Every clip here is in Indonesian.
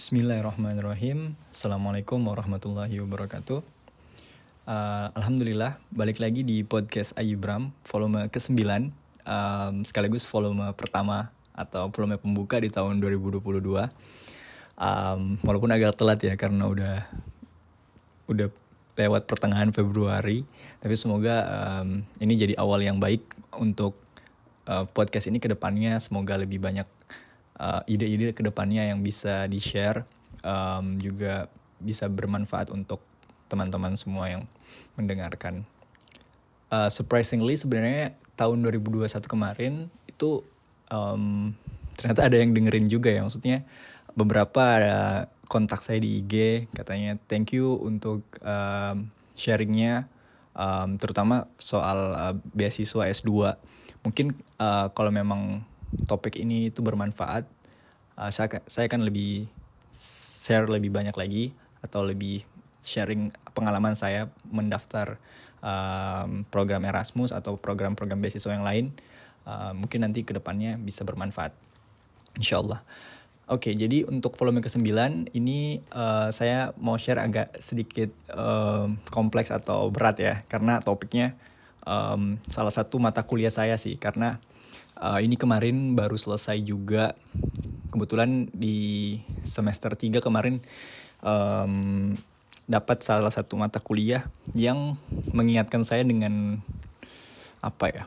Bismillahirrahmanirrahim. Assalamualaikum warahmatullahi wabarakatuh. Uh, Alhamdulillah, balik lagi di podcast Ayubram, volume ke-9, um, sekaligus volume pertama atau volume pembuka di tahun 2022. Um, walaupun agak telat ya, karena udah udah lewat pertengahan Februari, tapi semoga um, ini jadi awal yang baik untuk uh, podcast ini ke depannya, semoga lebih banyak uh, ide-ide ke depannya yang bisa di-share um, juga bisa bermanfaat untuk teman-teman semua yang mendengarkan. Uh, surprisingly sebenarnya tahun 2021 kemarin itu um, ternyata ada yang dengerin juga ya maksudnya beberapa ada kontak saya di IG katanya thank you untuk um, sharingnya um, terutama soal uh, beasiswa S2 mungkin uh, kalau memang topik ini itu bermanfaat uh, saya saya akan lebih share lebih banyak lagi atau lebih sharing pengalaman saya mendaftar um, program Erasmus atau program-program beasiswa yang lain. Uh, mungkin nanti ke depannya bisa bermanfaat. Insya Allah Oke, jadi untuk volume ke-9 ini uh, saya mau share agak sedikit uh, kompleks atau berat ya, karena topiknya um, salah satu mata kuliah saya sih, karena uh, ini kemarin baru selesai juga, kebetulan di semester 3 kemarin um, dapat salah satu mata kuliah yang mengingatkan saya dengan apa ya,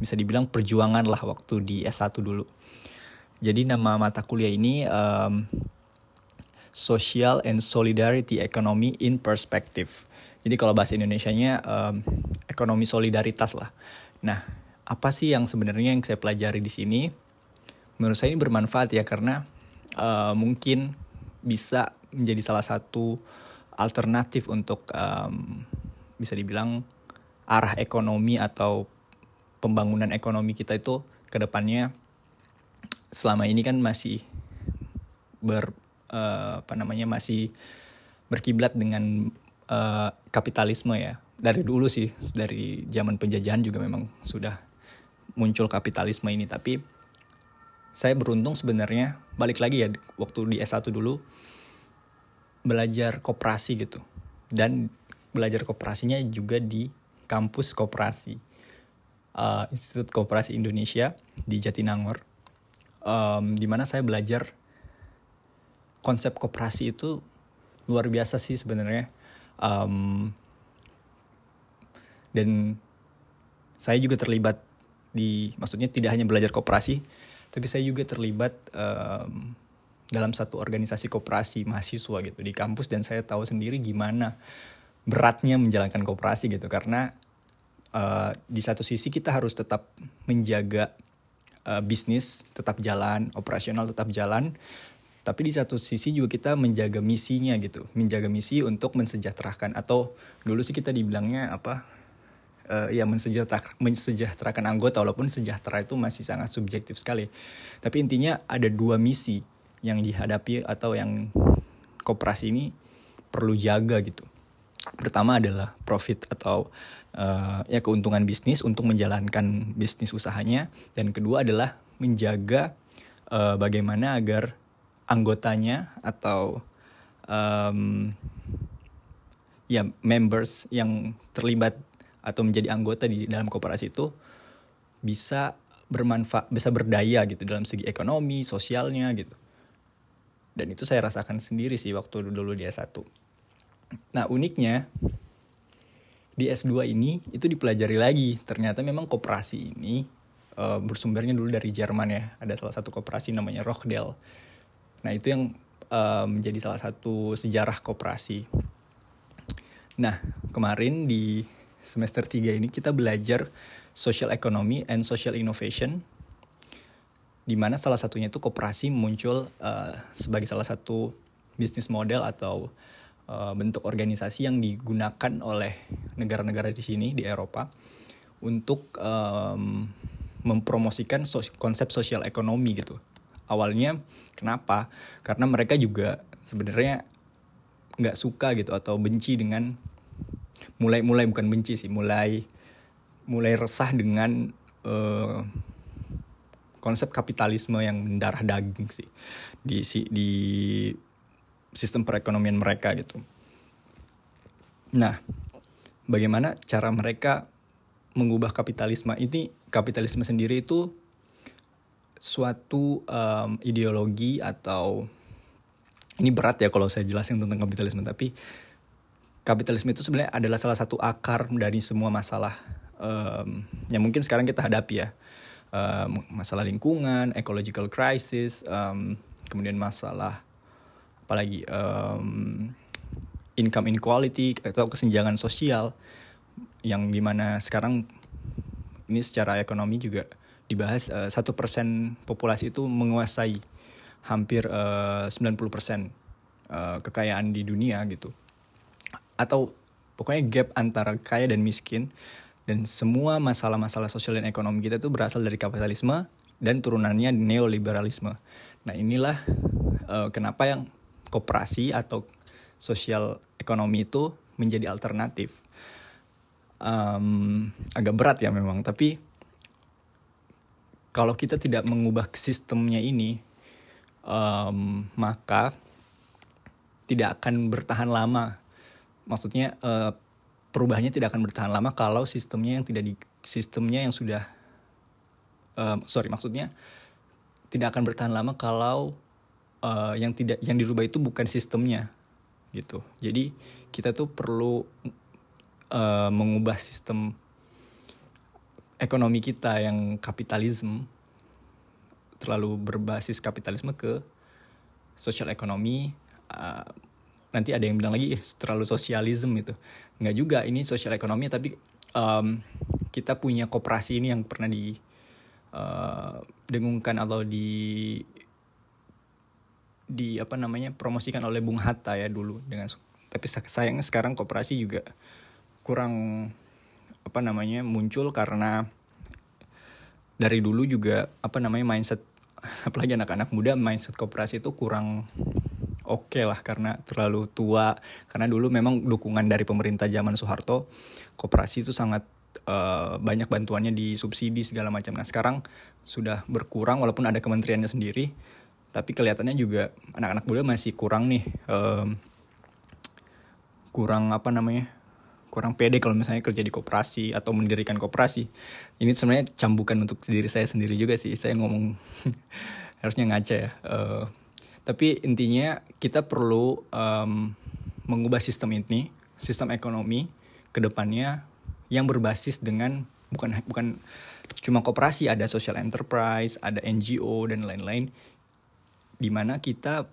bisa dibilang perjuangan lah waktu di S1 dulu jadi nama mata kuliah ini um, Social and Solidarity Economy in Perspective. Jadi kalau bahasa Indonesia-nya um, ekonomi solidaritas lah. Nah, apa sih yang sebenarnya yang saya pelajari di sini? Menurut saya ini bermanfaat ya karena uh, mungkin bisa menjadi salah satu alternatif untuk um, bisa dibilang arah ekonomi atau pembangunan ekonomi kita itu ke depannya selama ini kan masih ber uh, apa namanya masih berkiblat dengan uh, kapitalisme ya dari dulu sih dari zaman penjajahan juga memang sudah muncul kapitalisme ini tapi saya beruntung sebenarnya balik lagi ya waktu di S1 dulu belajar koperasi gitu. Dan belajar koperasinya juga di kampus koperasi. Uh, Institut Koperasi Indonesia di Jatinangor. Um, di mana saya belajar konsep koperasi itu luar biasa sih sebenarnya. Um, dan saya juga terlibat di maksudnya tidak hanya belajar koperasi tapi saya juga terlibat um, dalam satu organisasi koperasi mahasiswa gitu di kampus dan saya tahu sendiri gimana beratnya menjalankan koperasi gitu karena uh, di satu sisi kita harus tetap menjaga uh, bisnis tetap jalan, operasional tetap jalan. Tapi di satu sisi juga kita menjaga misinya gitu, menjaga misi untuk mensejahterakan atau dulu sih kita dibilangnya apa? Uh, ya mensejahterakan, anggota walaupun sejahtera itu masih sangat subjektif sekali. Tapi intinya ada dua misi yang dihadapi atau yang koperasi ini perlu jaga gitu. Pertama adalah profit atau uh, ya keuntungan bisnis untuk menjalankan bisnis usahanya dan kedua adalah menjaga uh, bagaimana agar anggotanya atau um, ya members yang terlibat atau menjadi anggota di dalam koperasi itu bisa bermanfaat bisa berdaya gitu dalam segi ekonomi sosialnya gitu dan itu saya rasakan sendiri sih waktu dulu di S1 nah uniknya di S2 ini itu dipelajari lagi. Ternyata memang koperasi ini uh, bersumbernya dulu dari Jerman ya. Ada salah satu koperasi namanya Rochdale. Nah, itu yang uh, menjadi salah satu sejarah koperasi. Nah, kemarin di semester 3 ini kita belajar social economy and social innovation di mana salah satunya itu koperasi muncul uh, sebagai salah satu bisnis model atau uh, bentuk organisasi yang digunakan oleh negara-negara di sini di Eropa untuk um, mempromosikan sos konsep sosial ekonomi gitu. Awalnya kenapa? Karena mereka juga sebenarnya nggak suka gitu atau benci dengan mulai mulai bukan benci sih mulai mulai resah dengan uh, konsep kapitalisme yang mendarah daging sih di di sistem perekonomian mereka gitu. Nah, bagaimana cara mereka mengubah kapitalisme ini? Kapitalisme sendiri itu suatu um, ideologi atau ini berat ya kalau saya jelasin tentang kapitalisme, tapi kapitalisme itu sebenarnya adalah salah satu akar dari semua masalah um, yang mungkin sekarang kita hadapi ya. Um, masalah lingkungan, ecological crisis, um, kemudian masalah apalagi um, income inequality atau kesenjangan sosial yang di mana sekarang ini secara ekonomi juga dibahas eh, satu uh, persen populasi itu menguasai hampir uh, 90 persen uh, kekayaan di dunia gitu atau pokoknya gap antara kaya dan miskin dan semua masalah-masalah sosial dan ekonomi kita itu berasal dari kapitalisme dan turunannya neoliberalisme. Nah inilah uh, kenapa yang koperasi atau sosial ekonomi itu menjadi alternatif. Um, agak berat ya memang, tapi kalau kita tidak mengubah sistemnya ini, um, maka tidak akan bertahan lama. Maksudnya uh, perubahannya tidak akan bertahan lama kalau sistemnya yang tidak di sistemnya yang sudah uh, sorry maksudnya tidak akan bertahan lama kalau uh, yang tidak yang dirubah itu bukan sistemnya gitu. Jadi kita tuh perlu uh, mengubah sistem ekonomi kita yang kapitalisme terlalu berbasis kapitalisme ke sosial ekonomi uh, nanti ada yang bilang lagi terlalu sosialisme itu. Nggak juga ini sosial ekonomi tapi um, kita punya koperasi ini yang pernah di uh, dengungkan atau di di apa namanya promosikan oleh Bung Hatta ya dulu dengan tapi sayangnya sekarang koperasi juga kurang apa namanya muncul karena dari dulu juga apa namanya mindset apalagi anak-anak muda mindset koperasi itu kurang oke okay lah karena terlalu tua. Karena dulu memang dukungan dari pemerintah zaman Soeharto koperasi itu sangat uh, banyak bantuannya di subsidi segala macam. Nah sekarang sudah berkurang walaupun ada kementeriannya sendiri tapi kelihatannya juga anak-anak muda masih kurang nih um, kurang apa namanya kurang pede kalau misalnya kerja di koperasi atau mendirikan koperasi. Ini sebenarnya cambukan untuk diri saya sendiri juga sih. Saya ngomong harusnya ngaca ya uh, tapi intinya kita perlu um, mengubah sistem ini sistem ekonomi ke depannya yang berbasis dengan bukan bukan cuma koperasi ada social enterprise ada NGO dan lain-lain di mana kita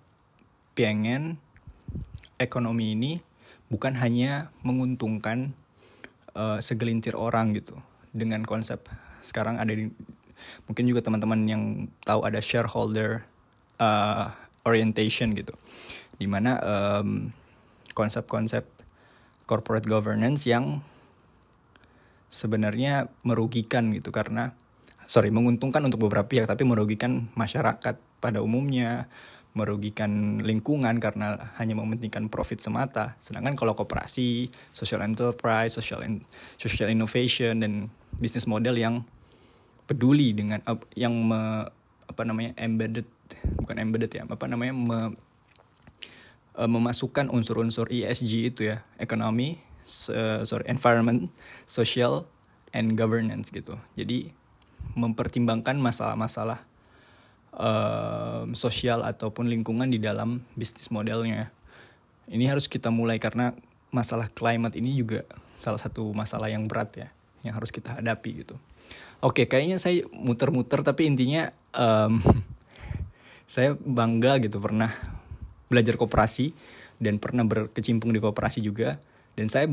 pengen ekonomi ini bukan hanya menguntungkan uh, segelintir orang gitu dengan konsep sekarang ada di mungkin juga teman-teman yang tahu ada shareholder uh, orientation gitu di mana um, konsep-konsep corporate governance yang sebenarnya merugikan gitu karena sorry menguntungkan untuk beberapa pihak tapi merugikan masyarakat pada umumnya merugikan lingkungan karena hanya mementingkan profit semata. Sedangkan kalau koperasi, social enterprise, social in, social innovation dan bisnis model yang peduli dengan uh, yang me, apa namanya embedded bukan embedded ya, apa namanya me, uh, memasukkan unsur-unsur ESG itu ya, ekonomi, uh, sorry, environment, social and governance gitu. Jadi mempertimbangkan masalah-masalah uh, sosial ataupun lingkungan di dalam bisnis modelnya. Ini harus kita mulai karena masalah climate ini juga salah satu masalah yang berat ya, yang harus kita hadapi gitu. Oke, kayaknya saya muter-muter tapi intinya um, saya bangga gitu pernah belajar koperasi dan pernah berkecimpung di koperasi juga dan saya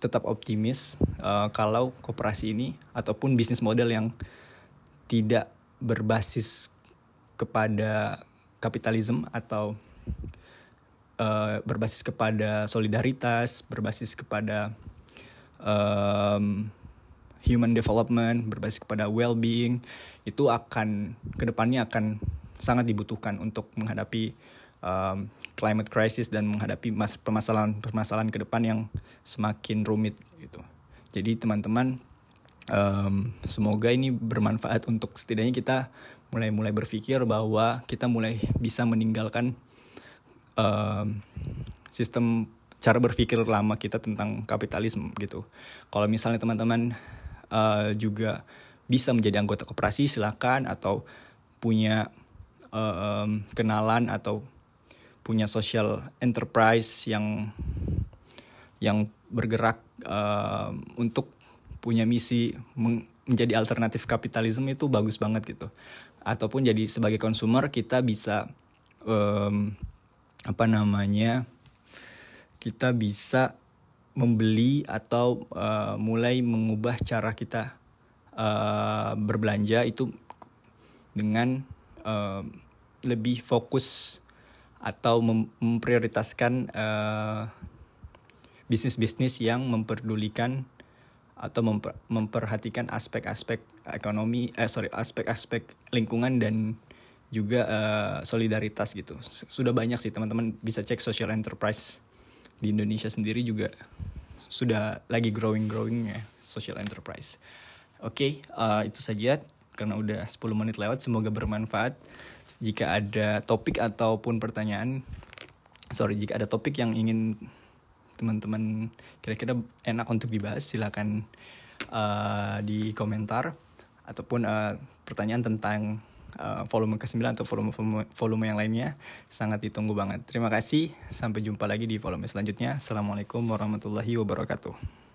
tetap optimis uh, kalau koperasi ini ataupun bisnis model yang tidak berbasis kepada kapitalisme atau uh, berbasis kepada solidaritas, berbasis kepada um, human development, berbasis kepada well-being, itu akan ke depannya akan sangat dibutuhkan untuk menghadapi um, climate crisis dan menghadapi permasalahan-permasalahan ke depan yang semakin rumit gitu. Jadi teman-teman um, semoga ini bermanfaat untuk setidaknya kita mulai mulai berpikir bahwa kita mulai bisa meninggalkan uh, sistem cara berpikir lama kita tentang kapitalisme gitu. Kalau misalnya teman-teman uh, juga bisa menjadi anggota koperasi silakan. Atau punya uh, um, kenalan atau punya social enterprise yang yang bergerak uh, untuk punya misi menjadi alternatif kapitalisme itu bagus banget gitu. Ataupun jadi sebagai konsumer kita bisa um, apa namanya kita bisa membeli atau uh, mulai mengubah cara kita uh, berbelanja itu dengan uh, lebih fokus atau mem memprioritaskan uh, bisnis-bisnis yang memperdulikan atau memper, memperhatikan aspek-aspek ekonomi eh sorry aspek-aspek lingkungan dan juga uh, solidaritas gitu. Sudah banyak sih teman-teman bisa cek social enterprise di Indonesia sendiri juga sudah lagi growing growing ya social enterprise. Oke okay, uh, itu saja. Karena udah 10 menit lewat semoga bermanfaat. Jika ada topik ataupun pertanyaan sorry jika ada topik yang ingin teman-teman kira-kira enak untuk dibahas silakan uh, di komentar. Ataupun uh, pertanyaan tentang uh, volume ke-9 atau volume, volume volume yang lainnya sangat ditunggu banget. Terima kasih, sampai jumpa lagi di volume selanjutnya. Assalamualaikum warahmatullahi wabarakatuh.